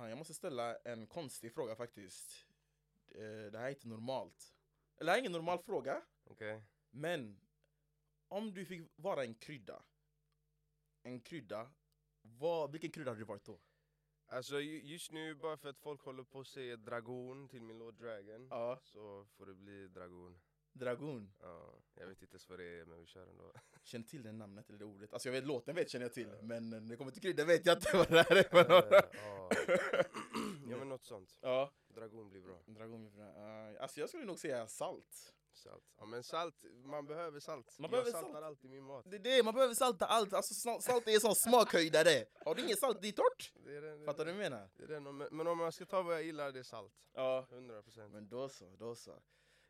Fan, jag måste ställa en konstig fråga faktiskt. Eh, Det här är inte normalt. Eller det här är ingen normal fråga, Okej. men om du fick vara en krydda, en krydda, vad, vilken krydda hade du varit då? Alltså ju- just nu, bara för att folk håller på att säga dragon till min låt Dragon, Ja. så får det bli dragon. Dragon. Ja, jag vet inte ens vad det är, men vi kör ändå. Känner till det namnet eller det ordet? Alltså jag vet låten vet känner jag till, men när det kommer till krydda vet jag inte vad det här är för Eh, några. ja. ja men något sånt. Ja, Dragon blir bra. dragon. Uh, alltså jag skulle nog säga salt. Salt. Ja men salt, man behöver salt. Man jag behöver saltar salt. alltid min mat. Det är det, man behöver salta allt. Alltså sal- salt är en sån smakhöjdare. Har du ingen salt, det är torrt. Det är den, Fattar du vad jag menar? Det är den, men men om man ska ta vad jag gillar, det är salt. Ja. 100%. Men då så, då så.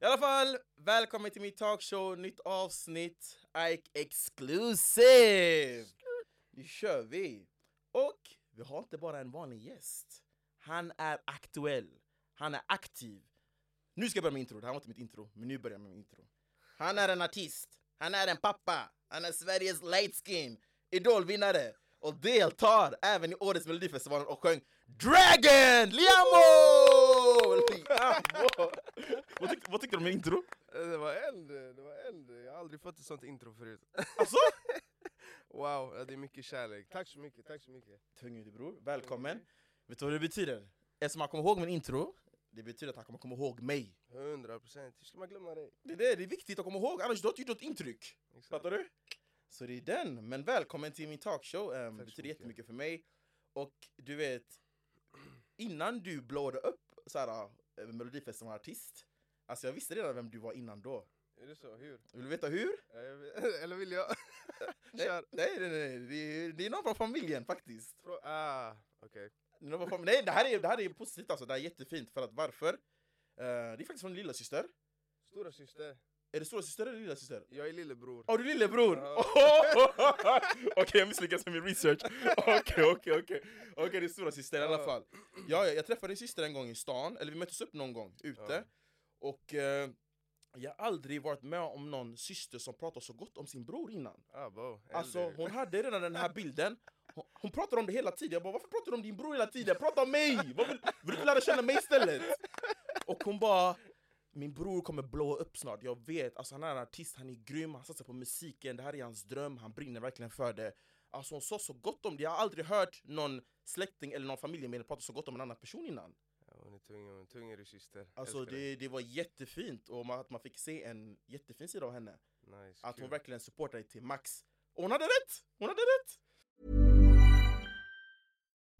I alla fall, välkommen till min talkshow, nytt avsnitt, Ike Exclusive! Nu kör vi! Och vi har inte bara en vanlig gäst. Han är aktuell, han är aktiv. Nu ska jag börja med intro, det här var inte mitt intro, men nu börjar jag med intro. Han är en artist, han är en pappa, han är Sveriges light skin, idolvinnare och deltar även i årets melodifestivalen och sjöng Dragon! Liamo! Vad, tyckte, du om min intro? Eh, Det var eld, det var eld. Jag har aldrig fått ett sånt intro förut. Alltså? Wow, det är mycket kärlek. Tack så mycket, tack så mycket. Tung ut bror, välkommen. Vet du vad det betyder? Eftersom han kommer ihåg min intro, det betyder att han kommer komma ihåg mig. 100%, hur ska man glömma dig? Det är, det, det är viktigt att komma ihåg, annars du har inte gjort något intryck. Exakt. Fattar du? Så det är den, men välkommen till min talkshow, um, det Tack så betyder mycket. jättemycket för mig. Och du vet, innan du blåade upp såhär, äh, Melodifestivalen-artist, alltså jag visste redan vem du var innan då. Är det så? Hur? Vill du veta hur? Eller vill jag? Nej, Kör! nej, nej, nej. Det, är, det är någon från familjen faktiskt. Frå- Ah, okej. Någon från Nej, det här, är, det här är positivt alltså, det här är jättefint. För att varför? Eh, det är faktiskt från lilla syster. Stora syster. Är det stora syster eller lilla syster? jag är lillebror. Åh, du är lillebror! Ja. Okej, jag misslyckades med min research. Okej, okej, okej. Okej, det är stora syster i alla fall. Ja, jag, jag träffade din syster en gång i stan, eller vi möttes upp någon gång ute. Och eh, jag har aldrig varit med om någon syster som pratar så gott om sin bror innan. Ah, bo. Alltså hon hade redan den här bilden, hon, hon pratar om det hela tiden, jag bara varför pratar du om din bror hela tiden? Prata om mig! Vill, vill du inte lära känna mig istället? Och hon bara min bror kommer blå upp snart, jag vet, alltså han är en artist, han är grym, han satsar på musiken, det här är hans dröm, han brinner verkligen för det. Alltså hon sa så gott om det, jag har aldrig hört någon släkting eller någon familjemedlem prata så gott om en annan person innan tung, hon är tung är. Alltså det, det var jättefint, och man, att man fick se en jättefin sida av henne. Nice, Att kul. hon verkligen supportar dig till max Och hon hade rätt! Hon hade rätt!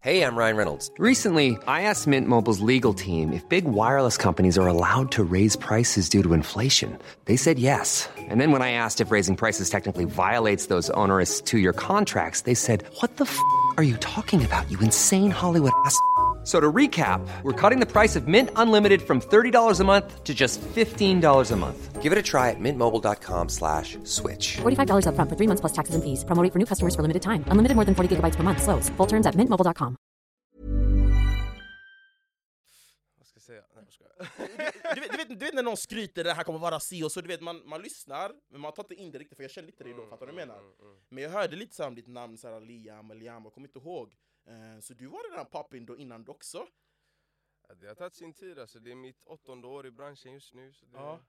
Hey, I'm Ryan Reynolds. Recently, I asked Mint Mobile's legal team if big wireless companies are allowed to raise prices due to inflation. They said yes. And then when I asked if raising prices technically violates those onerous two year contracts, they said, What the f are you talking about, you insane Hollywood ass? So to recap, we're cutting the price of Mint Unlimited from $30 a month to just $15 a month. Give it a try at mintmobile.com slash switch. $45 upfront for three months plus taxes and fees. Promo rate for new customers for limited time. Unlimited more than 40 gigabytes per month. Slows. Full terms at mintmobile.com. Vad ska jag säga? Nej, jag skojar. du, vet, du, vet, du vet när någon skryter det här kommer vara si och så, du vet man, man lyssnar men man tar inte in det riktigt för jag känner inte dig då, fattar du vad jag menar? Mm, mm. Men jag hörde lite så här om ditt namn, så här, Liam Liam, jag kommer inte ihåg Så du var redan poppin då innan du också? Det har tagit sin tid alltså, det är mitt åttonde år i branschen just nu. Så det, Ja.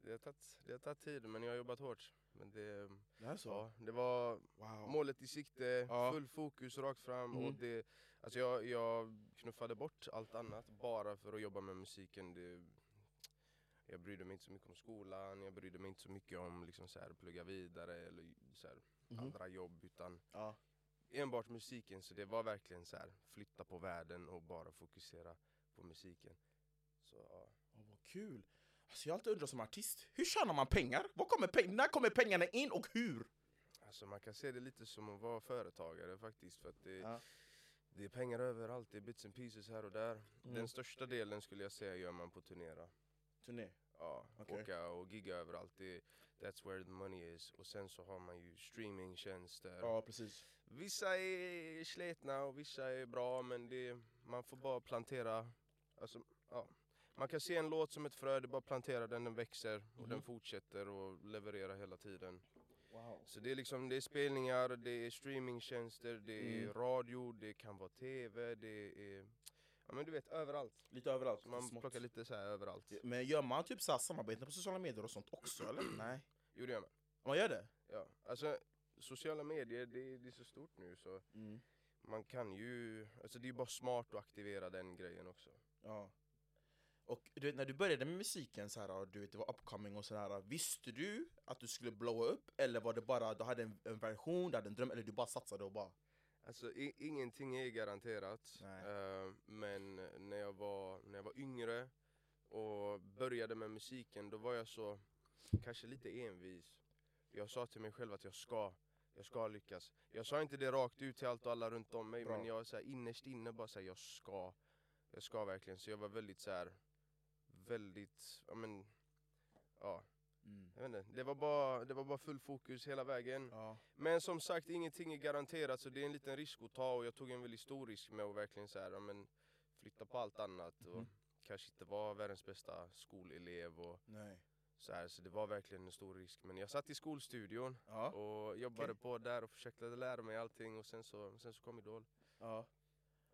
det, har tagit, det har tagit tid, men jag har jobbat hårt. Men det, Det är så? ja, det var Wow målet i sikte, Ja. full fokus rakt fram. Mm. Och det, alltså jag, jag knuffade bort allt annat bara för att jobba med musiken. Det, jag brydde mig inte så mycket om skolan, jag brydde mig inte så mycket om liksom så här, plugga vidare eller så här, Mhm. andra jobb. Utan Ja. Enbart musiken, så det var verkligen så här, flytta på världen och bara fokusera på musiken. Så, ja. Åh, vad kul! Alltså jag har alltid undrat som artist, hur tjänar man pengar? Var kommer peng- när kommer pengarna in och hur? Alltså man kan se det lite som att vara företagare faktiskt. För att det, Ja. det är pengar överallt, det är bits and pieces här och där. Mm. Den största delen skulle jag säga gör man på turnera. Turné? Ja, Okej. åka och gigga överallt. Det, that's where the money is. Och sen så har man ju streamingtjänster. Ja precis Vissa är sletna och vissa är bra men det, man får bara plantera. Alltså, ja. Man kan se en låt som ett frö, det är bara plantera den, den växer och Mhm. den fortsätter och levererar hela tiden. Wow Så det är liksom, det är spelningar, det är streamingtjänster, det är Mm. radio, det kan vara tv, det är Ja men du vet överallt. Lite överallt. Så man smått. plockar lite så här överallt. Men gör man typ så här samarbeten på sociala medier och sånt också eller? Nej. Jo det gör man. Man gör det? Ja. Alltså sociala medier det, det är så stort nu så Mm. man kan ju, alltså det är bara smart att aktivera den grejen också. Ja. Och du vet, när du började med musiken, så här, och du vet, det var upcoming och sådär Visste du att du skulle blowa upp? Eller var det bara, du hade en, en version, du hade en dröm, eller du bara satsade och bara Alltså i, ingenting är garanterat. Eh, men när jag, var, när jag var yngre och började med musiken då var jag så, kanske lite envis. Jag sa till mig själv att jag ska, jag ska lyckas. Jag sa inte det rakt ut till allt och alla runt om mig Bra. men jag så här, innerst inne bara säga jag ska. Jag ska verkligen. Så jag var väldigt så här, väldigt, ja men, ja. mm. Jag vet inte, det var, bara, det var bara full fokus hela vägen. Ja, Men som sagt, ingenting är garanterat så det är en liten risk att ta och jag tog en väldigt stor risk med att verkligen så här, ja, men, flytta på allt annat och Mhm. kanske inte vara världens bästa skolelev och nej så här, så det var verkligen en stor risk. Men jag satt i skolstudion Ja, och jobbade Okej. på där och försökte lära mig allting och sen så, sen så kom Idol. ja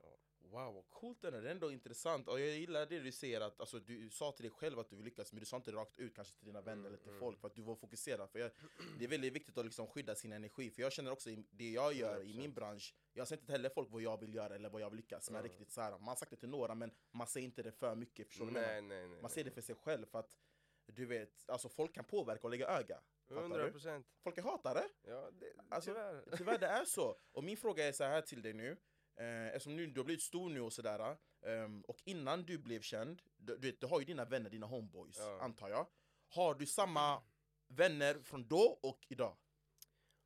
Ja. Wow, vad coolt det är, det är ändå intressant och jag gillar det du säger att alltså, du sa till dig själv att du vill lyckas men du sa inte rakt ut kanske till dina vänner Mm, eller till mm. folk för att du var fokuserad för jag, Det är väldigt viktigt att liksom skydda sin energi för jag känner också i det jag gör i 100%. min bransch Jag säger inte till heller folk vad jag vill göra eller vad jag vill lyckas med Ja. riktigt så här. Man har sagt det till några men man säger inte det för mycket, förstår du? Nej nej nej. Man säger det för sig själv för att du vet, alltså folk kan påverka och lägga öga Fattar 100 du? procent. Folk är hatare, Ja, det, Alltså, tyvärr. tyvärr det är så Och min fråga är så här till dig nu eh, Eftersom nu, du har blivit stor nu och sådär ehm, Och innan du blev känd, du, du, du har ju dina vänner, dina homeboys Ja. antar jag Har du samma vänner från då och idag?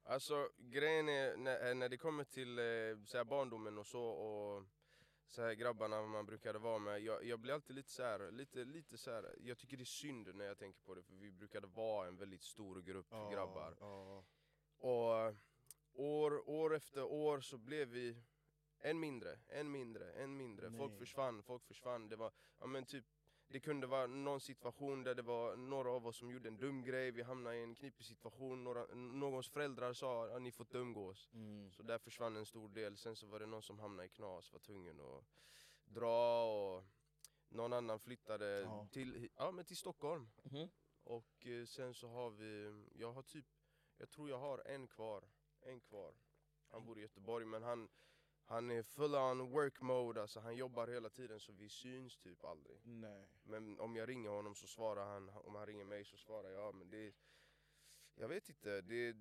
Alltså grejen är när, när det kommer till eh, så här, barndomen och så och så här, grabbarna man brukade vara med, jag, jag blir alltid lite så här, lite, lite så här, jag tycker det är synd när jag tänker på det för vi brukade vara en väldigt stor grupp grabbar. ja. Och år, år efter år så blev vi en mindre, en mindre, en mindre. Folk Nej. försvann, folk försvann. Det var, ja men typ det kunde vara någon situation där det var några av oss som gjorde en dum grej, vi hamnade i en knipig situation, några, någons föräldrar sa att ni får inte umgås. Mm. Så där försvann en stor del, sen så var det någon som hamnade i knas, var tvungen att dra och någon annan flyttade Ja. till, ja, men till Stockholm. Mhm. Och eh, sen så har vi, jag har typ, jag tror jag har en kvar, en kvar. Han bor i Göteborg men han, han är full on work mode, alltså han jobbar hela tiden så vi syns typ aldrig. Nej Men om jag ringer honom så svarar han, om han ringer mig så svarar jag. Men det, jag vet inte, det,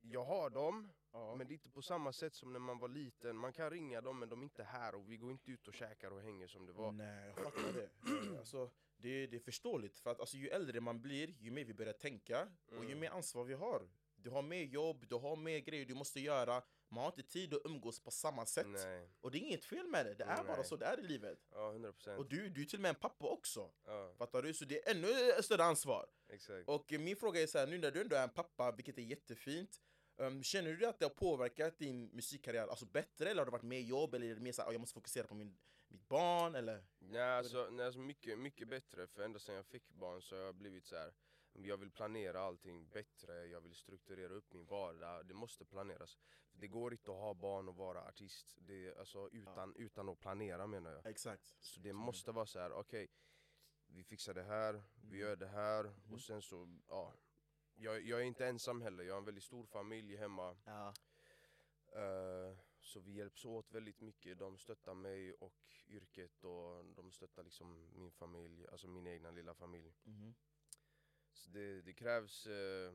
jag har dem ja. men det är inte på samma sätt som när man var liten. Man kan ringa dem men de är inte här och vi går inte ut och käkar och hänger som det var. Nej, jag fattar det. Alltså, det. Det är förståeligt, för att alltså, ju äldre man blir, ju mer vi börjar tänka och ju Mm. mer ansvar vi har. Du har mer jobb, du har mer grejer du måste göra, man har inte tid att umgås på samma sätt. Nej, Och det är inget fel med det, det är bara Nej. så det är i livet. ja 100 Och procent. du, du är till och med en pappa också. Ja, Fattar du? Så det är ännu större ansvar. exakt. Och min fråga är så här, nu när du ändå är en pappa, vilket är jättefint um, Känner du att det har påverkat din musikkarriär alltså bättre eller har det varit mer jobb eller är det mer såhär, jag måste fokusera på min, mitt barn eller? Nej, alltså, nej, alltså mycket, mycket bättre för ända sedan jag fick barn så har jag blivit så här. Jag vill planera allting bättre, jag vill strukturera upp min vardag, det måste planeras. Det går inte att ha barn och vara artist det, är, alltså, utan, utan att planera menar jag. Exakt. Så det måste vara så här: okej vi fixar det här, vi gör det här och sen så, ja. Jag, jag är inte ensam heller, jag har en väldigt stor familj hemma. Ja. Eh, så vi hjälps åt väldigt mycket, de stöttar mig och yrket och de stöttar liksom min familj, alltså min egna lilla familj. Mhm. Så det, det krävs eh,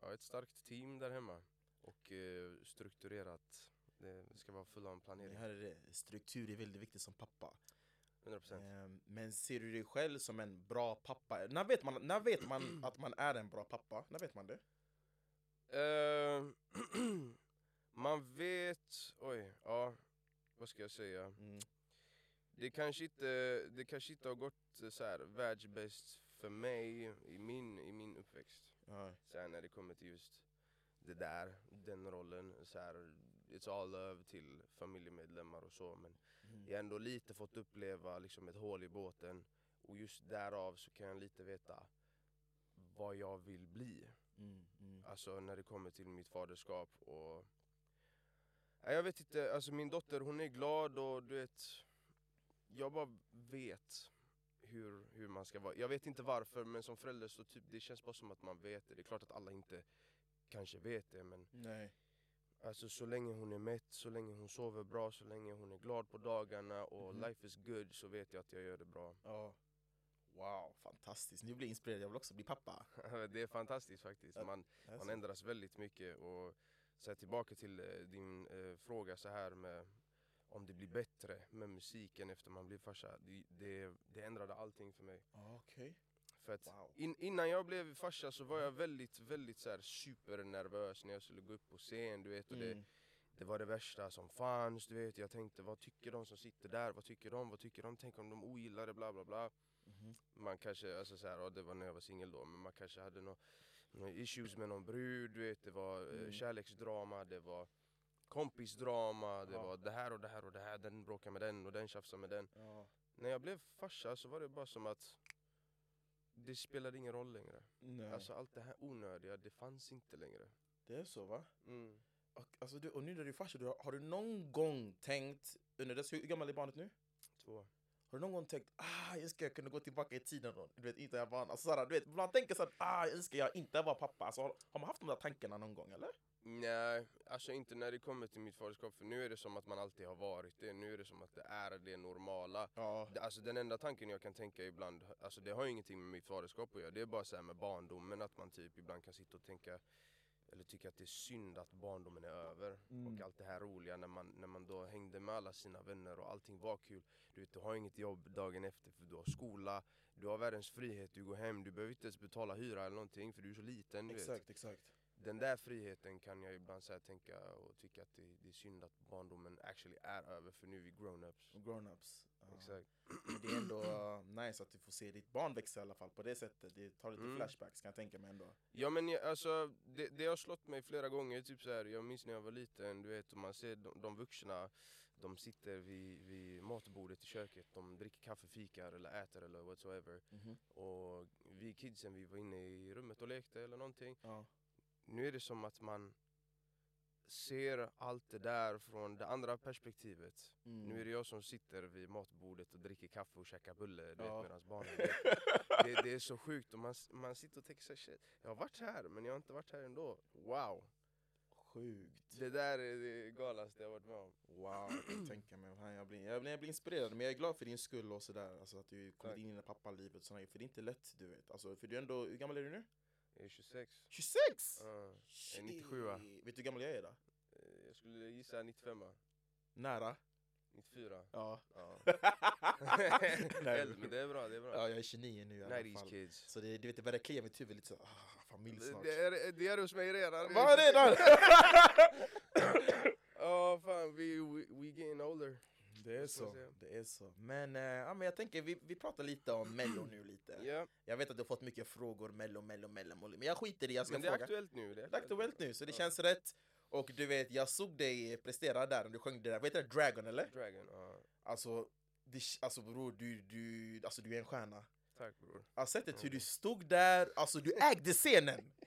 ja, ett starkt team där hemma och eh, strukturerat. Det ska vara full av Det planering, här är det. Struktur är väldigt viktigt som pappa. 100%. Ehm, Men ser du dig själv som en bra pappa? När vet man, när vet man att man är en bra pappa? När vet man det? Eh, man vet, oj, ja, vad ska jag säga? Mm. Det kanske inte, det kanske inte har gått eh, så här världsbäst för mig i min, i min uppväxt. Ja. Så när det kommer till just det där, den rollen. Så här, it's all love till familjemedlemmar och så. Men Mm. jag har ändå lite fått uppleva liksom ett hål i båten. Och just därav så kan jag lite veta vad jag vill bli. Mm. Mm. Alltså när det kommer till mitt faderskap och... Nej, Jag vet inte, alltså min dotter hon är glad och du vet... jag bara vet hur, hur man ska vara. Jag vet inte varför men som förälder så typ, det känns bara som att man vet det. Det är klart att alla inte kanske vet det men Nej. alltså så länge hon är mätt, så länge hon sover bra, så länge hon är glad på dagarna och Mhm. life is good så vet jag att jag gör det bra. Ja. Wow, fantastiskt. Nu blir jag inspirerad, jag vill också bli pappa. det är fantastiskt faktiskt. Man, man ändras väldigt mycket och så här, tillbaka till eh, din eh, fråga så här med om det blir bättre med musiken efter man blir farsa. Det, det, det ändrade allting för mig. Ja, Okej. För att Wow. in, innan jag blev farsa så var jag väldigt, väldigt så här supernervös när jag skulle gå upp på scen, du vet. Och det, Mm. det var det värsta som fanns, du vet. Jag tänkte, vad tycker de som sitter där? Vad tycker de? Vad tycker de? Tänk om de ogillar det, bla bla bla. Mhm. Man kanske, alltså så här, det var när jag var singel då, men man kanske hade några nå issues med någon brud, du vet. Det var eh, Mm. kärleksdrama, det var kompisdrama, det Ja. var det här och det här och det här. Den bråkar med den och den tjafsar med den. Ja. När jag blev farsa så var det bara som att det spelade ingen roll längre. Nej. Alltså allt det här onödiga, det fanns inte längre. det är så va? Mm. Och, alltså, du, och nu när du är farsa, du, har, du någon gång tänkt, under dess, hur gammal är barnet nu? Två. Har du någon gång tänkt ah, jag önskar jag kunde gå tillbaka i tiden då? Du vet, inte jag barn. Alltså, såhär, du vet, man tänker såhär, ah, jag önskar jag inte var pappa. Alltså, har, har man haft de där tankarna någon gång eller? Nej, alltså inte när det kommer till mitt faderskap för nu är det som att man alltid har varit det, nu är det som att det är det normala. Ja. Alltså den enda tanken jag kan tänka ibland, alltså det har ingenting med mitt faderskap att göra, det är bara så här med barndomen att man typ ibland kan sitta och tänka eller tycka att det är synd att barndomen är över Mm. och allt det här roliga när man, när man då hängde med alla sina vänner och allting var kul. Du vet, du har inget jobb dagen efter för du har skola, du har världens frihet, du går hem, du behöver inte ens betala hyra eller någonting för du är så liten. Du vet Exakt, exakt. Den där friheten kan jag ibland så här tänka och tycka att det, det är synd att barndomen actually är över för nu är vi grown-ups. Grown-ups. Ja. Exakt. Men det är ändå uh, nice att du får se ditt barn växa i alla fall på det sättet. Det tar lite Mm. flashbacks kan jag tänka mig ändå. Ja men jag, alltså, det, det har slått mig flera gånger, typ så här, jag minns när jag var liten, du vet, och man ser de, de vuxna, de sitter vid, vid matbordet i köket, de dricker kaffe, fikar eller äter eller whatsoever. Mhm. Och vi kidsen, vi var inne i rummet och lekte eller någonting. Ja. Nu är det som att man ser allt det där från det andra perspektivet. Mm. Nu är det jag som sitter vid matbordet och dricker kaffe och käkar bulle du Ja. vet, medan barnen det, det är så sjukt och man, man sitter och tänker så här, shit, jag har varit här men jag har inte varit här ändå. Wow! Sjukt. Det där är det galnaste jag varit med om. Wow, jag kan tänka mig. Fan, jag, blir, jag, blir, jag blir inspirerad, men jag är glad för din skull och sådär. Alltså att du kommit Tack. in i pappalivet och sådär. För det är inte lätt, du vet. Alltså, för du är ändå, hur gammal är du nu? Jag är 26. 26! Ja, jag är Shit. 97 Vet du hur gammal jag är då? Eh, Jag skulle gissa 95 Nära? 94. Ja. Ja. Nej, Äldre, men det är bra, det är bra. ja, jag är 29 nu i alla 90s fall. kids. Så det, du vet, det börjar klia mitt huvud lite så, ah, familj snart. Det är, det är hos mig redan. Vad är det då? Ja fan, we, we, we getting older. Det är så, det är så. Men, eh, ja, men jag tänker, vi, vi pratar lite om mello nu lite. Ja, Jag vet att du har fått mycket frågor, mello, mello, mello. Men jag skiter i, jag ska men det är fråga. aktuellt nu. Det är är aktuellt nu, så det Ja. känns rätt. Och du vet, jag såg dig prestera där när du sjöng det där, vad heter det? Dragon eller? Dragon, ja. Alltså, det, alltså bror, du, du, alltså, du är en stjärna. Tack bror. Alltså sättet hur du stod där, alltså du ägde scenen!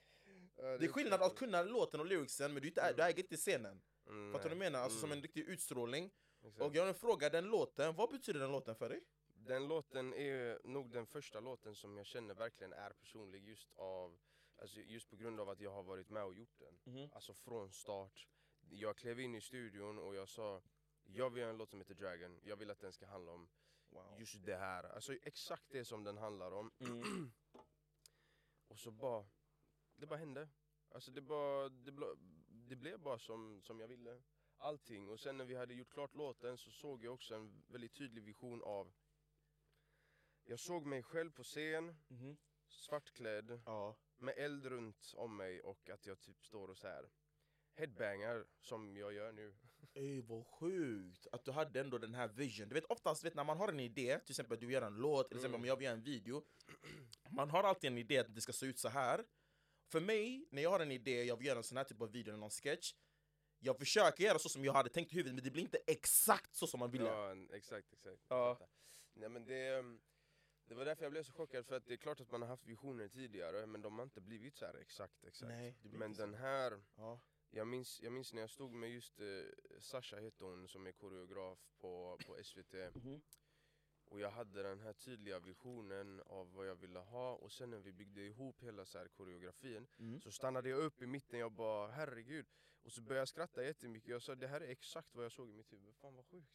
Ja, Det är skillnad att kunna låten och lyricsen, men du, inte, du äger inte scenen. Mm, Fattar du vad jag menar? Alltså som Mm, en riktig utstrålning. Exakt. Och jag har en fråga, den låten, vad betyder den låten för dig? Den låten är nog den första låten som jag känner verkligen är personlig just av Alltså just på grund av att jag har varit med och gjort den. Mhm. Alltså från start. Jag klev in i studion och jag sa Jag vill göra en låt som heter Dragon, jag vill att den ska handla om Wow. just det här. Alltså exakt det som den handlar om. Mm. Och så bara, det bara hände. Alltså det, bara, det, ble, det blev bara som, som jag ville. Allting. Och sen när vi hade gjort klart låten så såg jag också en väldigt tydlig vision av Jag såg mig själv på scen, Mhm. svartklädd, Ja. med eld runt om mig och att jag typ står och så här headbangar som jag gör nu. Ey vad sjukt att du hade ändå den här vision. Du vet oftast vet, när man har en idé, till exempel du gör en låt, till exempel Mm. om jag vill göra en video. Man har alltid en idé att det ska se ut så här. För mig, när jag har en idé, jag vill göra en sån här typ av video eller någon sketch. Jag försöker göra så som jag hade tänkt i huvudet, men det blir inte exakt så som man ville. Ja, exakt, exakt. Ja. Nej men det, ehm, det var därför jag blev så chockad för att det är klart att man har haft visioner tidigare men de har inte blivit så här exakt exakt. Nej, men den här, Ja. jag minns, jag minns när jag stod med just eh, Sasha heter hon som är koreograf på, på SVT. Mhm. Och jag hade den här tydliga visionen av vad jag ville ha och sen när vi byggde ihop hela så koreografin Mm. så stannade jag upp i mitten, jag bara herregud. Och så började jag skratta jättemycket, jag sa det här är exakt vad jag såg i mitt huvud, fan vad sjukt.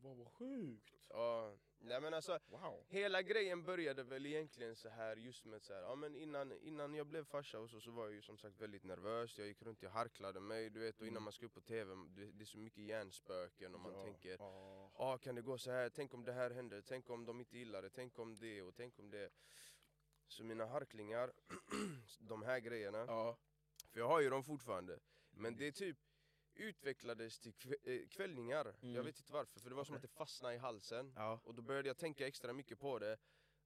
Vad vad sjukt. Ja, nej men alltså Wow. Hela grejen började väl egentligen så här just med så här, ja men innan, innan jag blev farsa och så, så var jag ju som sagt väldigt nervös, jag gick runt, jag harklade mig du vet och innan Mm. man ska upp på TV, det, det är så mycket hjärnspöken och man Ja, tänker ja. ah, kan det gå så här? tänk om det här händer, tänk om de inte gillar det, tänk om det och tänk om det. Så mina harklingar, de här grejerna, Ja. för jag har ju dem fortfarande, men det typ utvecklades till eh, kvällningar, Mm. jag vet inte varför, för det var som att det fastnade i halsen. Ja. Och då började jag tänka extra mycket på det.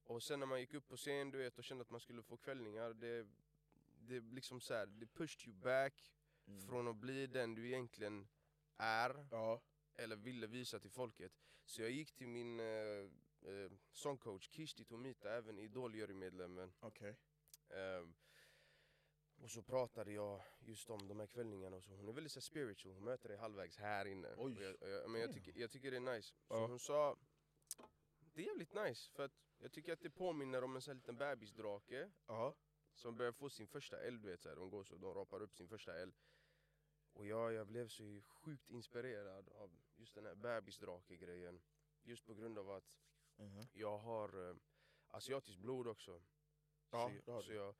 Och sen när man gick upp på scen du vet och kände att man skulle få kvällningar, det, det liksom så här, det pushed you back Mm. från att bli den du egentligen är, Ja. eller ville visa till folket. Så jag gick till min eh, eh, sångcoach Kishti Tomita, även Idol-jurymedlemmen. Okej. Ehm, och så pratade jag just om de här kvällningarna och så. Hon är väldigt så här, spiritual, hon möter dig halvvägs här inne. Oj. Och jag, och jag, men jag, tycker, jag tycker det är nice. Så Ja. hon sa, det är jävligt nice för att jag tycker att det påminner om en sån här liten bebisdrake Ja. som börjar få sin första eld, du vet så här, de går så, de rapar upp sin första eld. Och jag, jag blev så sjukt inspirerad av just den här bebisdrake-grejen. Just på grund av att Mhm. jag har eh, asiatiskt blod också. Ja, så, det har så, jag,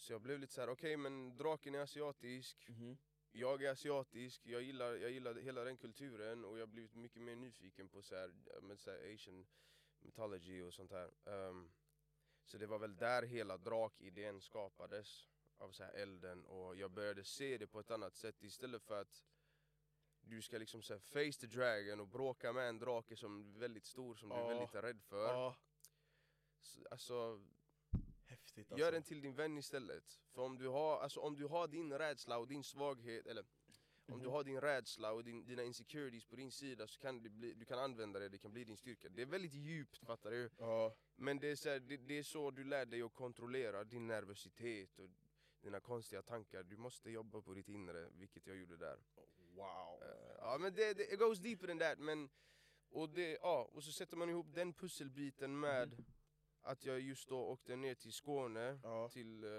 så jag blev lite så här: okej men draken är asiatisk, Mhm. jag är asiatisk, jag gillar, jag gillar hela den kulturen och jag har blivit mycket mer nyfiken på så här, men så här asian mythology och sånt här. Ehm, så det var väl där hela drakidén skapades, av så här elden och jag började se det på ett annat sätt istället för att du ska liksom så face the dragon och bråka med en drake som är väldigt stor som du Ja. är väldigt rädd för. Ja. Så, Alltså, Häftigt alltså. Gör den till din vän istället. För om du har, alltså, om du har din rädsla och din svaghet, eller om Mhm. du har din rädsla och din, dina insecurities på din sida så kan det bli, du kan använda det, det kan bli din styrka. Det är väldigt djupt, fattar du? Ja. Men det är, så här, det, det är så du lär dig att kontrollera din nervositet och dina konstiga tankar. Du måste jobba på ditt inre, vilket jag gjorde där. Wow. Eh, ja men det, det it goes deeper than that men och, det, ja, och så sätter man ihop den pusselbiten med att jag just då åkte ner till Skåne Ja. till eh,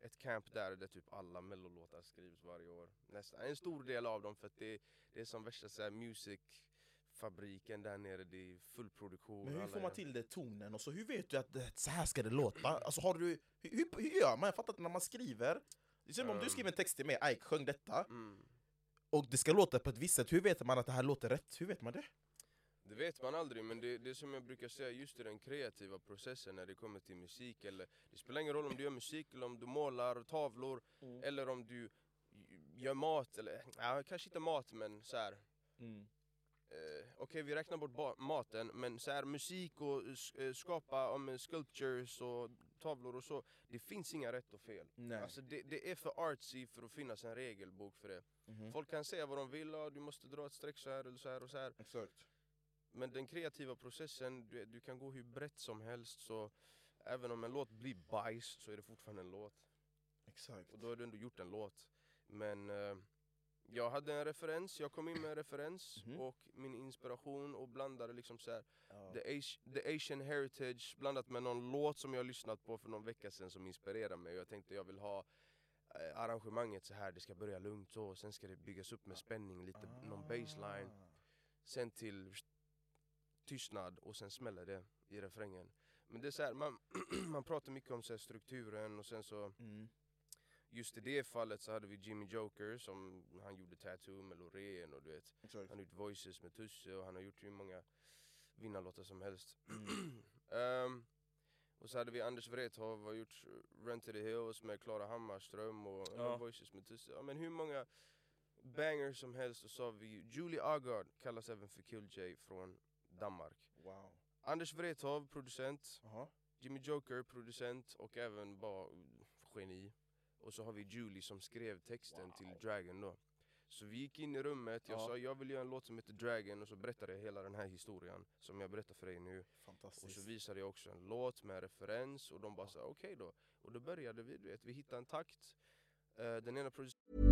ett camp där där typ alla mellolåtar skrivs varje år. Nästan en stor del av dem för att det, det är som värsta så här, musicfabriken där nere, det är full produktion. Men hur får man till det tonen och så hur vet du att det, så här ska det låta? Alltså har du, hur, hur- hur gör man? Jag fattar inte när man skriver. Det är som om du Um. skriver en text till mig, Ike sjöng detta, Mm. och det ska låta på ett visst sätt, hur vet man att det här låter rätt? Hur vet man det? Det vet man aldrig, men det, det som jag brukar säga, just i den kreativa processen när det kommer till musik eller Det spelar ingen roll om du gör musik eller om du målar tavlor Mm. eller om du gör mat eller, ja, kanske inte mat men så här. Eh, Okej vi räknar bort maten men så här, musik och eh, skapa om sculptures och tavlor och så Det finns inga rätt och fel. Nej. Alltså det, det är för artsy för att finnas en regelbok för det. Mhm. Folk kan säga vad de vill, ja, du måste dra ett streck så här eller så här och så här. Exakt. Men den kreativa processen, du, du kan gå hur brett som helst så även om en låt blir bajs så är det fortfarande en låt. Exakt. Och då har du ändå gjort en låt. Men eh, jag hade en referens, jag kom in med en referens Mhm. och min inspiration och blandade liksom så här, Ja. the, Asi- the Asian heritage blandat med någon låt som jag lyssnat på för någon vecka sedan som inspirerade mig. Och jag tänkte jag vill ha eh, arrangemanget så här, det ska börja lugnt så, sen ska det byggas upp med spänning, lite någon baseline. Ah. Sen till tystnad och sen smäller det i refrängen. Men det är så här, man, man pratar mycket om så strukturen och sen så Mm. Just i det fallet så hade vi Jimmy Joker som han gjorde Tattoo med Loreen och du vet Exakt. Han har gjort Voices med Tusse och han har gjort hur många vinnarlåtar som helst Mm. Ehm, Och så hade vi Anders Wrethov har gjort Run to the Hills med Klara Hammarström och Ja. Voices med Tusse Ja men hur många bangers som helst och så har vi Julie Agard kallas även för Kill J från Danmark Wow. Anders Wrethov, producent Jaha. Jimmy Joker, producent och även bara geni. Och så har vi Julie som skrev texten Wow. till Dragon då. Så vi gick in i rummet, jag Ja. sa jag vill göra en låt som heter Dragon och så berättade jag hela den här historien som jag berättar för dig nu. Och så Fantastiskt. visade jag också en låt med referens och de bara sa okej då. Och då började vi, du vet, vi hittade en takt. Eh, den ena producenten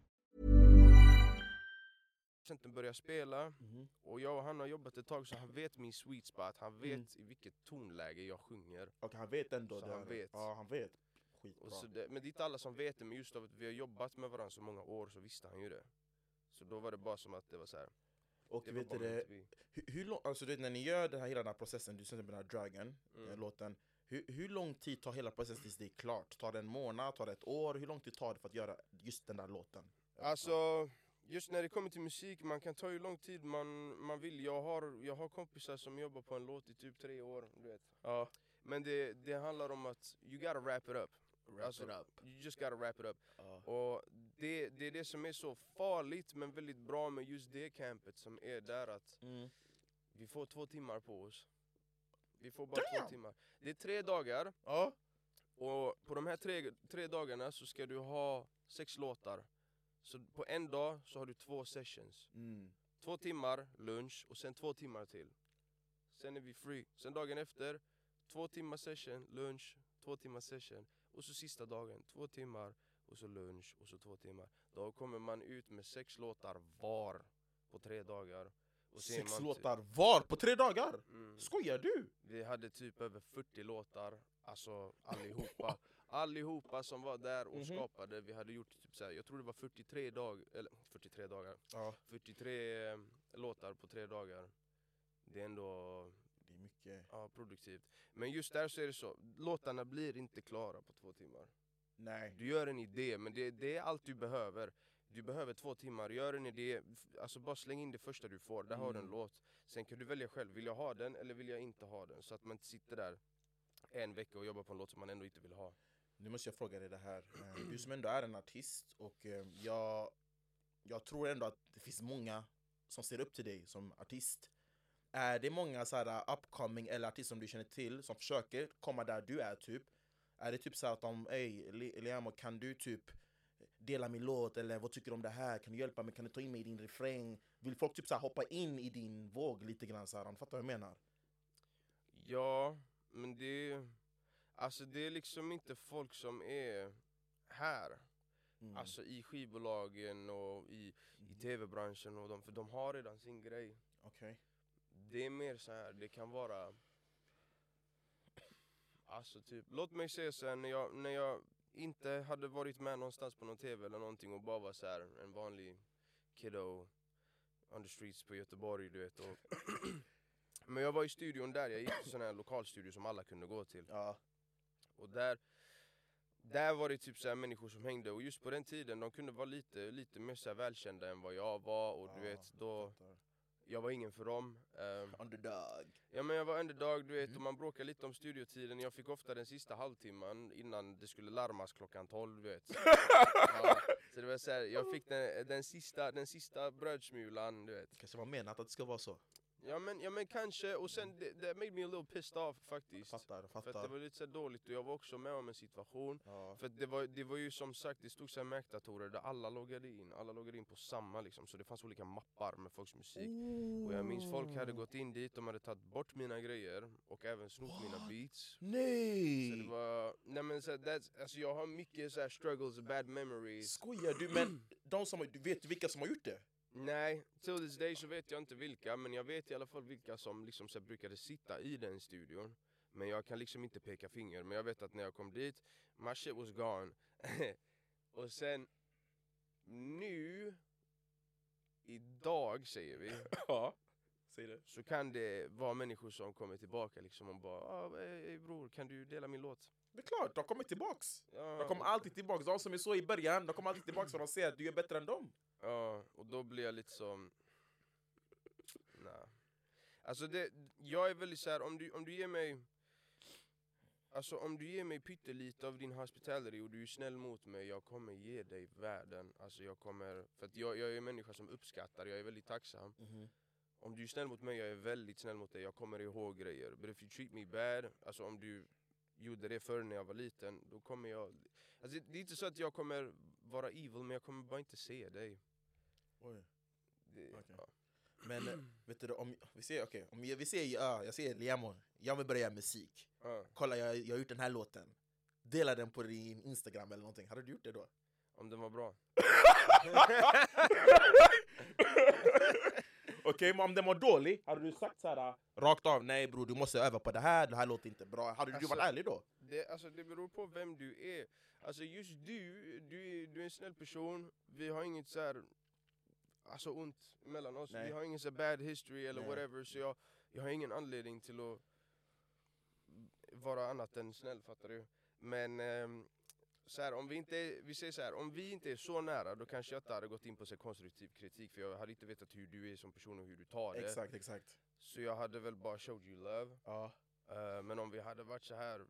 Producenten börjar spela Mhm. och jag och han har jobbat ett tag så han vet min sweet spot, han vet Mm. i vilket tonläge jag sjunger. Och han vet ändå Så det. han vet. Ja, han vet. Skitbra. Det, men det är inte alla som vet det, men just av att vi har jobbat med varandra så många år så visste han ju det. Så då var det bara som att det var så här. och det vet du det, hur, hur lång, alltså du vet, när ni gör den här, hela den här processen, du sätter den här Dragon, Mm. eh, låten, hur, hur lång tid tar hela processen tills det är klart? Tar det en månad, tar det ett år? Hur lång tid tar det för att göra just den där låten? Alltså, just när det kommer till musik, man kan ta hur lång tid man, man vill. Jag har, jag har kompisar som jobbar på en låt i typ tre år, du vet. Ja. Men det, det handlar om att you gotta wrap it up. Wrap Alltså, it up. You just gotta wrap it up. Ja. Och det, det är det som är så farligt men väldigt bra med just det campet som är där att Mm. vi får två timmar på oss. Vi får bara två Damn! timmar. Det är tre dagar Ja. och på de här tre, tre dagarna så ska du ha sex låtar. Så på en dag så har du två sessions. Mm. Två timmar lunch och sen två timmar till. Sen är vi free. Sen dagen efter, två timmar session, lunch, två timmar session. Och så sista dagen, två timmar och så lunch och så två timmar. Då kommer man ut med sex låtar var på tre dagar. Och Sex låtar var på tre dagar? Mm. Skojar du? Vi hade typ över 40 låtar, alltså allihopa. allihopa som var där och Mhm. skapade. Vi hade gjort typ såhär, jag tror det var 43 dagar, eller 43 dagar. Ja. 43 eh, låtar på tre dagar. Det är ändå Det är mycket. ja, produktivt. Men just där så är det så, låtarna blir inte klara på två timmar. Nej. Du gör en idé, men det, det är allt du behöver. Du behöver två timmar, gör en idé, alltså bara släng in det första du får, där har du en Mm. låt. Sen kan du välja själv, vill jag ha den eller vill jag inte ha den? Så att man inte sitter där en vecka och jobbar på en låt som man ändå inte vill ha. Nu måste jag fråga dig det här. Eh, du som ändå är en artist och eh, jag, jag tror ändå att det finns många som ser upp till dig som artist. Är det många så här uh, upcoming eller artister som du känner till som försöker komma där du är typ? Är det typ så här att de, ey Liamo kan du typ dela min låt eller vad tycker du om det här? Kan du hjälpa mig? Kan du ta in mig i din refräng? Vill folk typ så här hoppa in i din våg lite grann så här? fattar du vad jag menar? Ja, men det, alltså det är liksom inte folk som är här. Mm. Alltså i skivbolagen och i, i tv-branschen och de, för de har redan sin grej. Okej. Det är mer så här, det kan vara... Alltså typ, låt mig säga så här, när jag, när jag inte hade varit med någonstans på någon tv eller någonting och bara var så här, en vanlig kiddo on the streets på Göteborg du vet. Och Men jag var i studion där, jag gick till sån här lokalstudio som alla kunde gå till. Ja. Och där, där var det typ så människor som hängde och just på den tiden de kunde vara lite, lite mer så välkända än vad jag var och du vet då, jag var ingen för dem. Ehm, Underdog. Ja men jag var underdog du vet Mm. och man bråkade lite om studiotiden, jag fick ofta den sista halvtimman innan det skulle larmas klockan 12 du vet. ja, så det var så här, jag fick den, den, sista, den sista brödsmulan du vet. kanske var menat att det ska vara så. Ja men, ja, men kanske, och sen det, det made me a little pissed off faktiskt. Fattar, För att det fattar. var lite så dåligt och jag var också med om en situation Ja. För att det var, det var ju som sagt, det stod så här Mac-datorer där alla loggade in, alla loggade in på samma liksom Så det fanns olika mappar med folks musik Och jag minns folk hade gått in dit, de hade tagit bort mina grejer och även snott mina beats Nej! Så det var, nej men så, that's, alltså jag har mycket så struggles, bad memories Skojar du? Men de som, har- du vet vilka som har gjort det? Nej, till this day så vet jag inte vilka, men jag vet i alla fall vilka som liksom så brukade sitta i den studion Men jag kan liksom inte peka finger, men jag vet att när jag kom dit, my shit was gone Och sen nu, idag säger vi, Ja, säg det. så kan det vara människor som kommer tillbaka liksom och bara ah, ey, bror kan du dela min låt? Det är klart, de kommer tillbaks. Ja, De kommer alltid tillbaks. De som är så i början, de kommer alltid tillbaks för de ser att du är bättre än dem. Ja, och då blir jag lite som... Nej. Alltså det, jag är väldigt såhär, om du, om du ger mig... Alltså om du ger mig pyttelite av din hospitality och du är snäll mot mig, jag kommer ge dig världen. Alltså jag kommer, för att jag, jag är en människa som uppskattar, jag är väldigt tacksam. Om du är snäll mot mig, jag är väldigt snäll mot dig, jag kommer ihåg grejer. But if you treat me bad, alltså om du gjorde det förr när jag var liten, då kommer jag... Alltså det, är inte så att jag kommer vara evil, men jag kommer bara inte se dig. Oj. Det, Okej. ja. Men eh, vet du, om vi ser, okej, om jag, vi ser, ja, jag ser Liamo, jag vill börja göra musik. Ja. Kolla, jag, jag har gjort den här låten. Dela den på din Instagram eller någonting. Hade du gjort det då? Om den var bra. Okej, men om den var dålig, hade du sagt så här rakt av nej bror, du måste öva på det här, det här låter inte bra. Hade du Alltså- varit ärlig då? Det, alltså, det beror på vem du är. Alltså just du, du är, du är en snäll person. Vi har inget så här, alltså ont mellan oss. Nej. Vi har ingen så bad history eller Nej. whatever. Så jag, jag har ingen anledning till att vara annat än snäll, fattar du? Men ehm, så här, om vi inte är, vi säger så här, om vi inte är så nära då kanske jag inte hade gått in på så konstruktiv kritik för jag hade inte vetat hur du är som person och hur du tar det. Exakt, exakt. Så jag hade väl bara showed you love. Ja. Eh, men om vi hade varit så här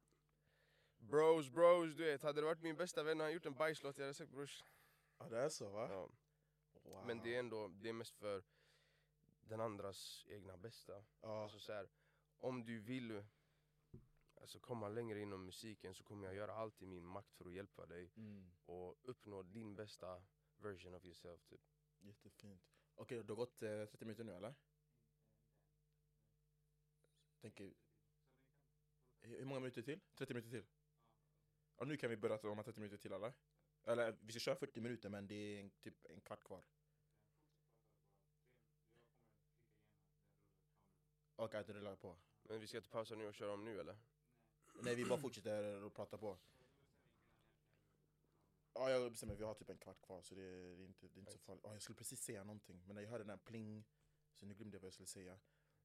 Bros, bros, du vet. Hade det varit min bästa vän och han gjort en bajslåt, jag hade sagt brors. ja, det är så va? Ja. Wow. Men det är ändå, det är mest för den andras egna bästa. Ja. Alltså så här, om du vill alltså komma längre inom musiken så kommer jag göra allt i min makt för att hjälpa dig Mm. och uppnå din bästa version of yourself typ. Jättefint. Okej, det har gått eh, 30 minuter nu eller? Tänker... Hur många minuter till? 30 minuter till? Ja, nu kan vi börja om 30 minuter till eller? Eller vi ska köra 40 minuter men det är en, typ en kvart kvar. Okej, att det rullar på. Men vi ska inte pausa nu och köra om nu eller? Nej, vi bara fortsätter att prata på. Ja, jag bestämmer. Vi har typ en kvart kvar så det är, det är inte, det är inte så farligt. Ja, jag skulle precis säga någonting, men jag hörde den här pling, så nu glömde jag vad jag skulle säga.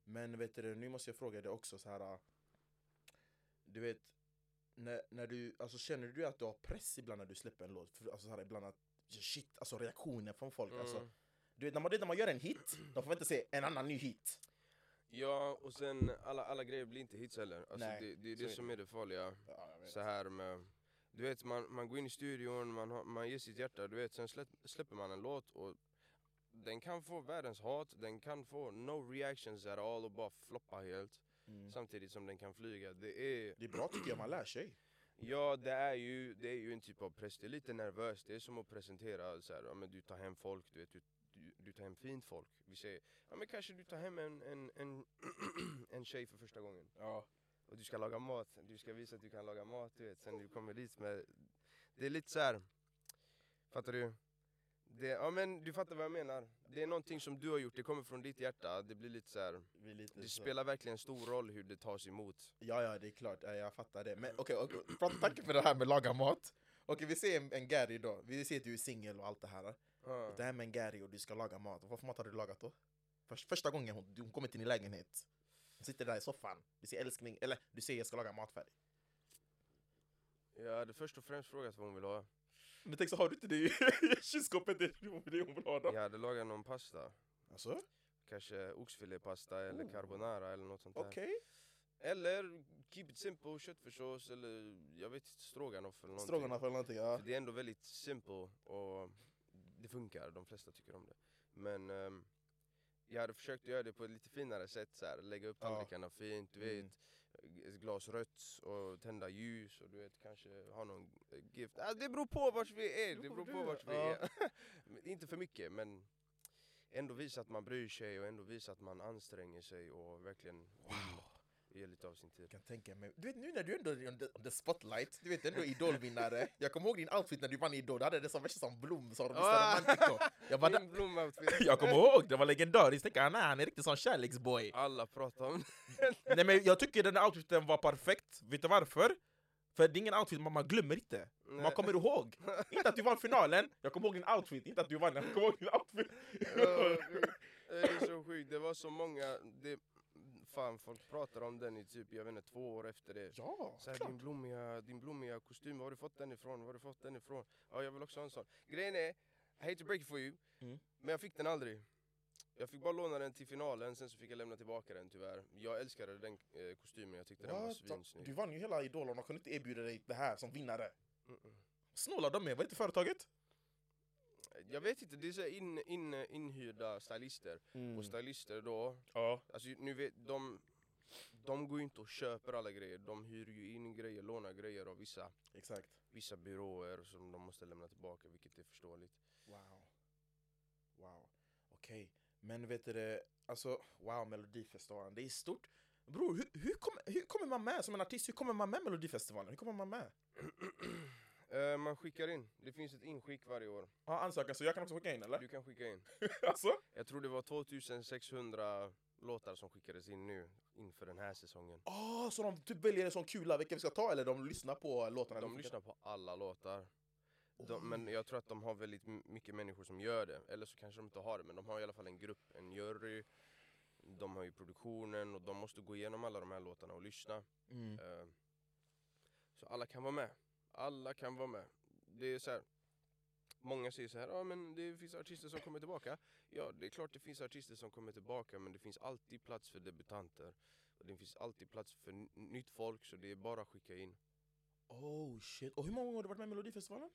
Men vet du, nu måste jag fråga dig också så här. äh, Du vet, när, när du, alltså känner du att du har press ibland när du släpper en låt? För, alltså så här, ibland att, shit, alltså reaktioner från folk. Alltså, Mm. du vet, när man, när man gör en hit, de får inte se en annan ny hit. Ja, och sen alla, alla grejer blir inte hits heller. Alltså Nej, det, det är det som är det farliga. Ja, så här med Du vet man, man går in i studion, man, har, man ger sitt hjärta, du vet sen släpp, släpper man en låt och den kan få världens hat, den kan få no reactions at all och bara floppa helt Mm. Samtidigt som den kan flyga, det är Det är bra tycker jag, man lär sig. Ja det är ju, det är ju en typ av press, det är lite nervöst, det är som att presentera så här, ja, men du tar hem folk, du vet du, du, tar hem fint folk Vi säger, ja men kanske du tar hem en, en, en, en tjej för första gången Ja. och du ska laga mat, du ska visa att du kan laga mat, du vet, sen du kommer dit med... Det är lite så här. fattar du? Det, ja men du fattar vad jag menar. Det är någonting som du har gjort, det kommer från ditt hjärta, det blir lite så här. Lite Det så- spelar verkligen stor roll hur det tas emot. Ja, ja, det är klart. Ja, Jag fattar det. Men okej, okay, okay. tack för det här med laga mat. Okej, vi ser en, en Gary då. Vi ser att du är singel och allt det här. Ja. Det här med en Gary och du ska laga mat. Vad för mat har du lagat då? Först, första gången hon, hon kommer till din lägenhet. Hon sitter där i soffan. Du säger älskling, eller du säger jag ska laga mat för dig. Jag hade först och främst frågat vad hon vill ha. Men tänk så har du inte det i kylskåpet, det det hon vill ha då? Jag hade lagat någon pasta. Alltså? Kanske oxfilépasta eller Oh. carbonara eller något sånt där. Okej. Eller keep it simple, köttfärssås eller jag vet inte, stroganoff eller någonting. Stroganoff eller någonting, ja. För Det är ändå väldigt simple och det funkar, de flesta tycker om det. Men ehm, jag hade försökt göra det på ett lite finare sätt, så här, lägga upp Ja. tallrikarna fint, du Mm. vet. Ett glas rött och tända ljus och du vet kanske ha någon eh, gift. Ah, det beror på vart vi är, det beror på vart vi Ja. är. Inte för mycket men ändå visa att man bryr sig och ändå visa att man anstränger sig och verkligen vill ge lite av sin tid. Jag kan tänka mig. Du vet nu när du ändå är on the, on the spotlight, du vet ändå idolvinnare. Jag kommer ihåg din outfit när du vann idol, du hade det som värsta som Blom som Ah! Jag bara, blomoutfit. Jag kommer ihåg, det var legendariskt. Tänk, han, är, han är riktigt sån kärleksboy. Alla pratar om Nej men jag tycker den outfiten var perfekt. Vet du varför? För det är ingen outfit man, man glömmer inte. Man kommer ihåg. inte att du vann finalen, jag kommer ihåg din outfit. Inte att du vann, jag kommer ihåg din outfit. Det är så sjukt, det var så många, det, fan folk pratar om den i typ, jag vet inte, två år efter det. ja, Så här, klart. din, blommiga, din blommiga kostym, var har du fått den ifrån? Var har du fått den ifrån? Ja, jag vill också ha en sån. Grejen är, I hate to break it for you, Mm. men jag fick den aldrig. Jag fick bara låna den till finalen, sen så fick jag lämna tillbaka den tyvärr. Jag älskade den eh, kostymen, jag tyckte den var What? svinsnygg. Du vann ju hela Idol och de kunde inte erbjuda dig det här som vinnare. Mm-mm. Snåla de med, vad heter företaget? Jag vet inte, det är så in, in, inhyrda stylister. Och stylister då, Ja. alltså nu vet de, de går ju inte och köper alla grejer, de hyr ju in grejer, lånar grejer av vissa, Exakt. vissa byråer som de måste lämna tillbaka, vilket är förståeligt. Wow. Wow. Okej. Men vet du det, alltså wow Melodifestivalen, det är stort. Bror, hur, hur, kommer, hur kommer man med som en artist? Hur kommer man med Melodifestivalen? Hur kommer man med? Eh, man skickar in, det finns ett inskick varje år. Ja, ansökan, så jag kan också skicka in eller? Du kan skicka in. alltså? Jag tror det var 2600 låtar som skickades in nu inför den här säsongen. Ah, så de typ väljer en sån kula vilka vi ska ta eller de lyssnar på låtarna? De lyssnar på alla låtar. De, men jag tror att de har väldigt mycket människor som gör det. Eller så kanske de inte har det, men de har i alla fall en grupp, en jury. De har ju produktionen och de måste gå igenom alla de här låtarna och lyssna. Mm. Eh, Så alla kan vara med. Alla kan vara med. Det är så här. Många säger så här, ja men det finns artister som kommer tillbaka. Ja, det är klart det finns artister som kommer tillbaka, men det finns alltid plats för debutanter. Och det finns alltid plats för nytt folk, så det är bara att skicka in. Oh shit. Och hur många gånger har du varit med i Melodifestivalen?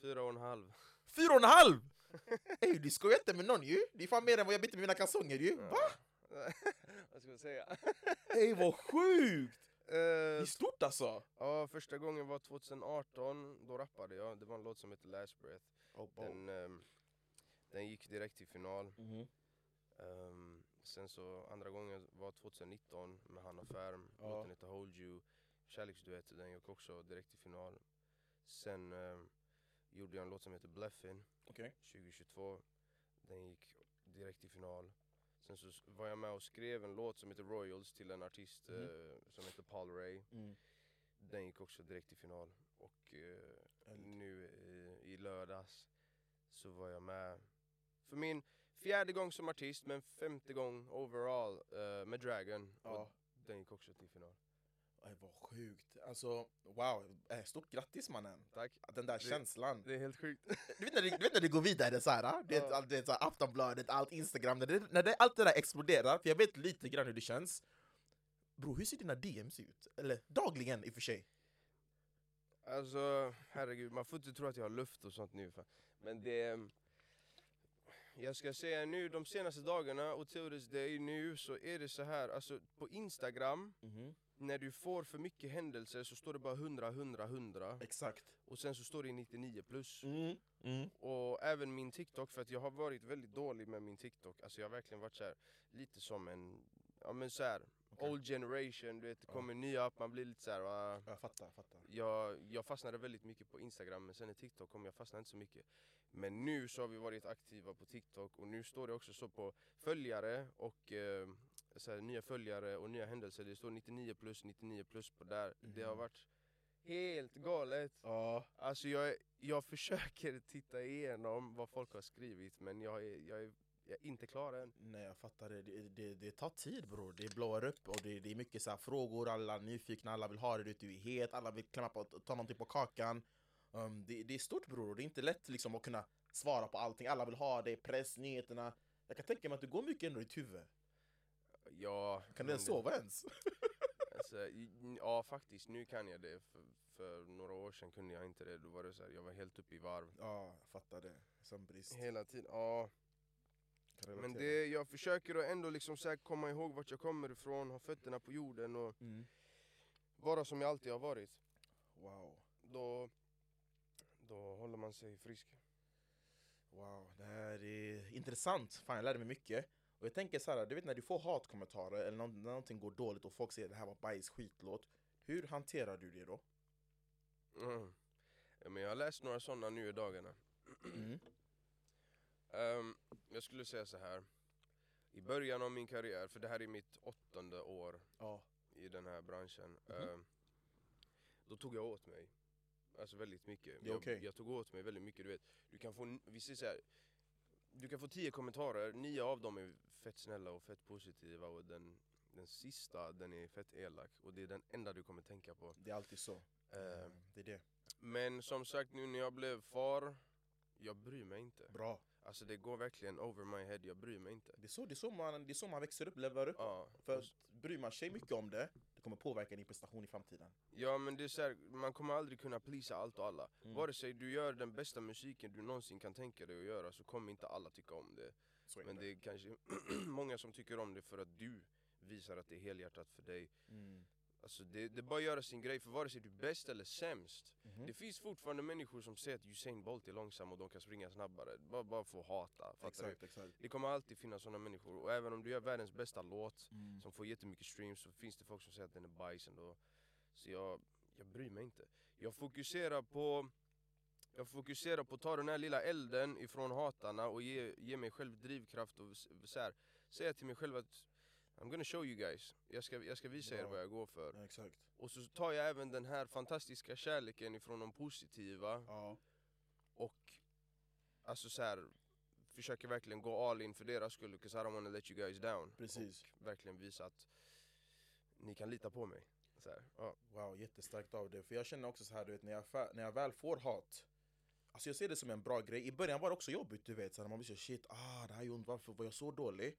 Fyra och en halv. Fyra och en halv! Ey du skojar inte med någon ju! Det är fan mer än vad jag bytte med mina kalsonger ju! Va? Vad ska man säga? Ey vad sjukt! Det Eh, är stort alltså! ja, första gången var 2018, då rappade jag. Det var en låt som heter Last Breath. Oh, Den, ehm, den gick direkt till final. Mhm. Ehm, sen så andra gången var 2019 med Hanna Färm, Ja. låten heter Hold You, kärleksduett, den gick också direkt till final. Sen ehm, gjorde jag en låt som heter Bluffin Okej. 2022, den gick direkt till final. Sen så var jag med och skrev en låt som heter Royals till en artist Mhm. eh, som heter Paul Ray. Mm. Den gick också direkt till final. Och eh, nu i, i lördags så var jag med för min fjärde gång som artist men femte gång overall eh, med Dragon. Ja. Och den gick också till final. Ey, vad sjukt. Alltså wow, Eh, stort grattis mannen! Tack. Den där Det- känslan. Det är helt sjukt. Du vet när det, du vet när det går vidare så här, ah? du vet, Ja. vet, så här, Aftonbladet, allt Instagram, när, det, när det, allt det där exploderar, för jag vet lite grann hur det känns. Bro, hur ser dina DMs ut? Eller dagligen i och för sig. Alltså herregud, man får inte tro att jag har luft och sånt nu. fan. Men det... Jag ska säga nu de senaste dagarna och till this day nu så är det så här, alltså på Instagram när du får för mycket händelser så står det bara 100, 100, 100 Exakt. och sen så står det 99 plus. Mm. Mm. Och även min TikTok, för att jag har varit väldigt dålig med min TikTok. Alltså jag har verkligen varit så här, lite som en, ja men så här, Okej. old generation, du vet det Ja. kommer nya upp, man blir lite så här, va? Jag fattar, fattar. jag, jag fastnade väldigt mycket på Instagram men sen i TikTok kom jag fastnade inte så mycket. Men nu så har vi varit aktiva på TikTok och nu står det också så på följare och eh, så här, nya följare och nya händelser. Det står 99 plus, 99 plus på där. Det har varit helt galet. Ja. Alltså jag, jag försöker titta igenom vad folk har skrivit men jag är, jag är, jag är inte klar än. Nej jag fattar det. Det, det, det tar tid bror, det blåar upp och det, det är mycket så här frågor, alla är nyfikna, alla vill ha det, du är het, alla vill klämma på, ta någonting på kakan. Um, det, det är stort bror, och det är inte lätt liksom att kunna svara på allting, alla vill ha det, press, nyheterna. Jag kan tänka mig att det går mycket ändå i ditt huvud. Ja, Kan du ens det- sova ens? Alltså, ja faktiskt, nu kan jag det. För, för några år sedan kunde jag inte det. Då var det så här, jag var helt uppe i varv. Ja, jag fattar det. Sömnbrist. Hela tiden, ja. Men det, jag försöker att ändå liksom så komma ihåg vart jag kommer ifrån, ha fötterna på jorden och Mm. vara som jag alltid har varit. Wow. Då, då håller man sig frisk. Wow, det här är intressant. Fan, jag lärde mig mycket. Och jag tänker så här, du vet när du får hatkommentarer eller när någonting går dåligt och folk säger det här var bajs, skitlåt. Hur hanterar du det då? Mm. Ja, men jag har läst några sådana nu i dagarna. Mm. Ehm, jag skulle säga så här. I början av min karriär, för det här är mitt åttonde år Ja. i den här branschen. Mhm. Ehm, då tog jag åt mig. Alltså väldigt mycket. Är okej. jag, jag tog åt mig väldigt mycket, du vet. Du kan få, vi säger så här, du kan få tio kommentarer, nio av dem är fett snälla och fett positiva och den, den sista den är fett elak och det är den enda du kommer tänka på. Det är alltid så. Eh, Det är det. men som sagt nu när jag blev far, jag bryr mig inte. Bra. Alltså det går verkligen over my head, jag bryr mig inte. Det är så, det är så, man, det är så man växer upp, lever upp. Ja, För bryr man sig mycket om det kommer påverka din prestation i framtiden. Ja men det är så här, man kommer aldrig kunna plisa allt och alla. Mm. Vare sig du gör den bästa musiken du någonsin kan tänka dig att göra så kommer inte alla tycka om det. Men det är kanske många som tycker om det för att du visar att det är helhjärtat för dig. Mm. Alltså det, det är bara att göra sin grej, för vare sig du är bäst eller sämst Mhm. Det finns fortfarande människor som säger att Usain Bolt är långsam och de kan springa snabbare, bara, bara för att hata. Exakt, exakt. Det kommer alltid finnas sådana människor, och även om du gör världens bästa låt Mm. som får jättemycket streams så finns det folk som säger att den är bajs ändå Så jag, jag bryr mig inte Jag fokuserar på jag fokuserar på att ta den här lilla elden ifrån hatarna och ge, ge mig själv drivkraft och så här, säga till mig själv att I'm gonna show you guys, jag ska, jag ska visa er Bra. vad jag går för Ja, exakt. Och så tar jag även den här fantastiska kärleken ifrån de positiva Ja. och alltså så här försöker verkligen gå all in för deras skull, 'cause I don't wanna let you guys down Precis. Och verkligen visa att ni kan lita på mig så här, ja. Wow, jättestarkt av det. För jag känner också så här, du vet, när jag, när jag väl får hat Alltså jag ser det som en bra grej. I början var det också jobbigt, du vet. Så när man så shit, ah det här är ont, varför var jag så dålig?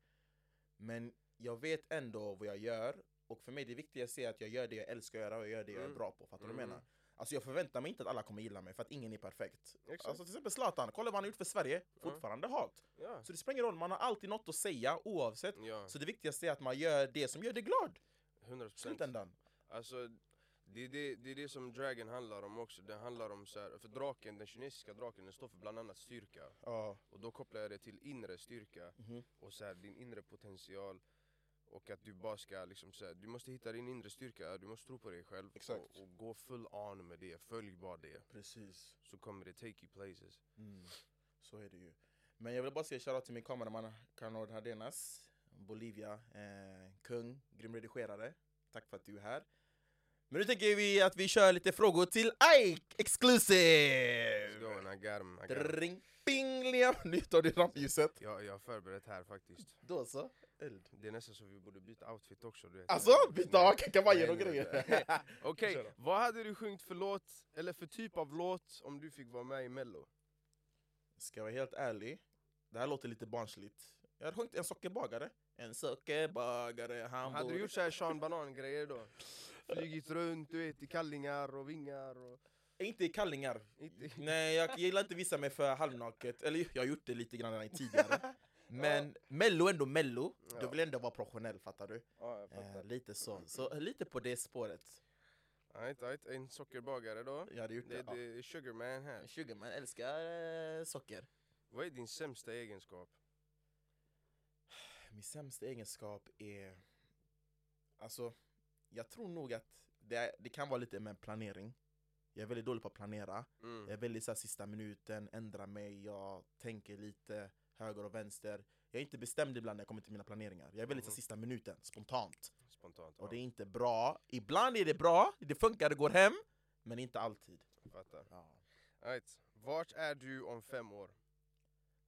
Men jag vet ändå vad jag gör. Och för mig det viktigaste är att jag gör det jag älskar att göra och jag gör det jag är Mm. bra på. Fattar du vad jag Mm. menar? Alltså jag förväntar mig inte att alla kommer gilla mig för att ingen är perfekt. Exakt. Alltså till exempel Zlatan, kolla vad han har gjort för Sverige. Fortfarande hat. Ja. Så det spelar ingen roll, man har alltid något att säga oavsett. ja, Så det viktigaste är att man gör det som gör dig glad. 100% Slutändan. Alltså det är det, det är det som Dragon handlar om också, det handlar om så här, för draken, den kinesiska draken den står för bland annat styrka Ja. Och då kopplar jag det till inre styrka Mhm. och så här, din inre potential och att du bara ska liksom så här, du måste hitta din inre styrka, du måste tro på dig själv. Och, och gå full on med det, följ bara det Precis. Så kommer det take you places Mm. Så är det ju. Men jag vill bara säga shoutout till min kameraman Carnord Hardenas, Bolivia, eh, kung, grym redigerare. Tack för att du är här. Men nu tänker vi att vi kör lite frågor till Ike Exclusive! Let's go I got 'em, I got 'em. Dring, bing, Liam! Nu tar du rampljuset. jag, jag har förberett här faktiskt Då så. Eld. Det är nästan så vi borde byta outfit också du vet Alltså, byta av kavajen och grejer. Okej, vad hade du sjungit för låt, eller för typ av låt om du fick vara med i mello? Ska jag vara helt ärlig, det här låter lite barnsligt. Jag hade sjungit en sockerbagare. En sockerbagare, han Hade du gjort såhär Sean Banan-grejer då? Flygit runt, du vet, i kallingar och vingar och... Inte i kallingar. Inte... Nej, jag gillar inte visa mig för halvnaket. Eller jag har gjort det lite grann tidigare. Men mello är ändå mello. Du Ja. vill ändå vara professionell, fattar du? Ja, jag Eh, fattar. lite så. Så eh, lite på det spåret. Right, right. En sockerbagare då? Jag hade gjort Det, det. det är Sugarman här. Ja. Sugarman älskar eh, socker. Vad är din sämsta egenskap? Min sämsta egenskap är... Alltså, jag tror nog att det, det kan vara lite med planering. Jag är väldigt dålig på att planera. Mm. Jag är väldigt så här, sista minuten, ändrar mig, jag tänker lite höger och vänster. Jag är inte bestämd ibland när jag kommer till mina planeringar. Jag är väldigt så här, Mhm. sista minuten, spontant. Spontant. Och det är ja. inte bra. Ibland är det bra, det funkar, det går hem. Men inte alltid. Fattar. Ja. Right. Vart är du om fem år?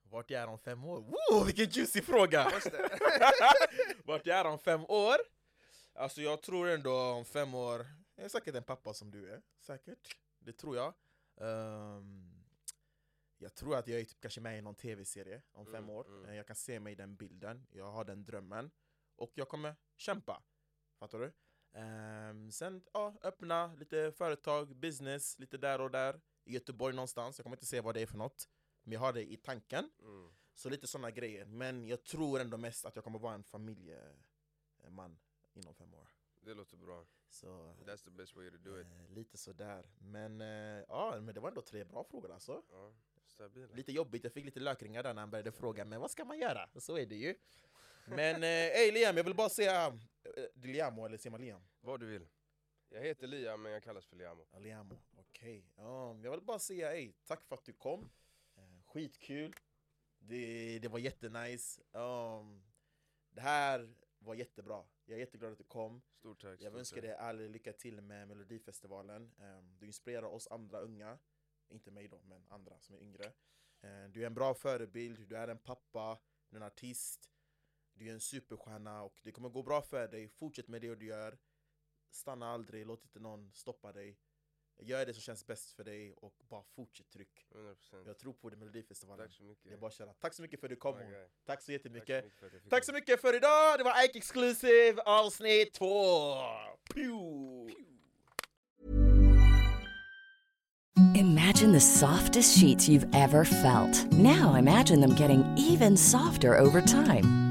Vart jag är om fem år? Woo, vilken juicy fråga! Vart jag är om fem år? Alltså jag tror ändå om fem år, jag är säkert en pappa som du är. Säkert. Det tror jag. Ehm, jag tror att jag är typ kanske med i någon tv-serie om fem Mm, år. mm. Eh, Jag kan se mig i den bilden, jag har den drömmen. Och jag kommer kämpa. Fattar du? Ehm, sen ja, öppna lite företag, business, lite där och där. I Göteborg någonstans, jag kommer inte säga vad det är för något. Men jag har det i tanken. Mm. Så lite sådana grejer. Men jag tror ändå mest att jag kommer vara en familjeman inom fem år. Det låter bra. Så That's the best way to do it. eh, lite sådär. Men eh, ja, men det var ändå tre bra frågor alltså. Ja, stabila. Lite jobbigt, jag fick lite lökringar där när han började fråga men vad ska man göra? Så är det ju. Men eh, ey Liam, jag vill bara säga eh, Liamo eller säger man Liam? Vad du vill. Jag heter Liam men jag kallas för Liamo. Ja, Liamo, okej. Ja, jag vill bara säga ey, tack för att du kom. Eh, skitkul. Det, det var jättenice. Um, det här var jättebra. Jag är jätteglad att du kom. Stort tack. Jag stort önskar tack. dig all lycka till med Melodifestivalen. Ehm, Du inspirerar oss andra unga, inte mig då, men andra som är yngre. Ehm, Du är en bra förebild, du är en pappa, du är en artist, du är en superstjärna och det kommer gå bra för dig. Fortsätt med det du gör. Stanna aldrig, låt inte någon stoppa dig. Gör det som känns bäst för dig och bara fortsätt tryck. 100%. Jag tror på det Melodifestivalen. Tack så mycket. Är bara köra. Tack så mycket för att du kom. Guy. Tack så Tack jättemycket. så mycket jag Tack så mycket för idag! Det var Ike Exclusive avsnitt två! Pew! Imagine the softest sheets you've ever felt. Now imagine them getting even softer over time.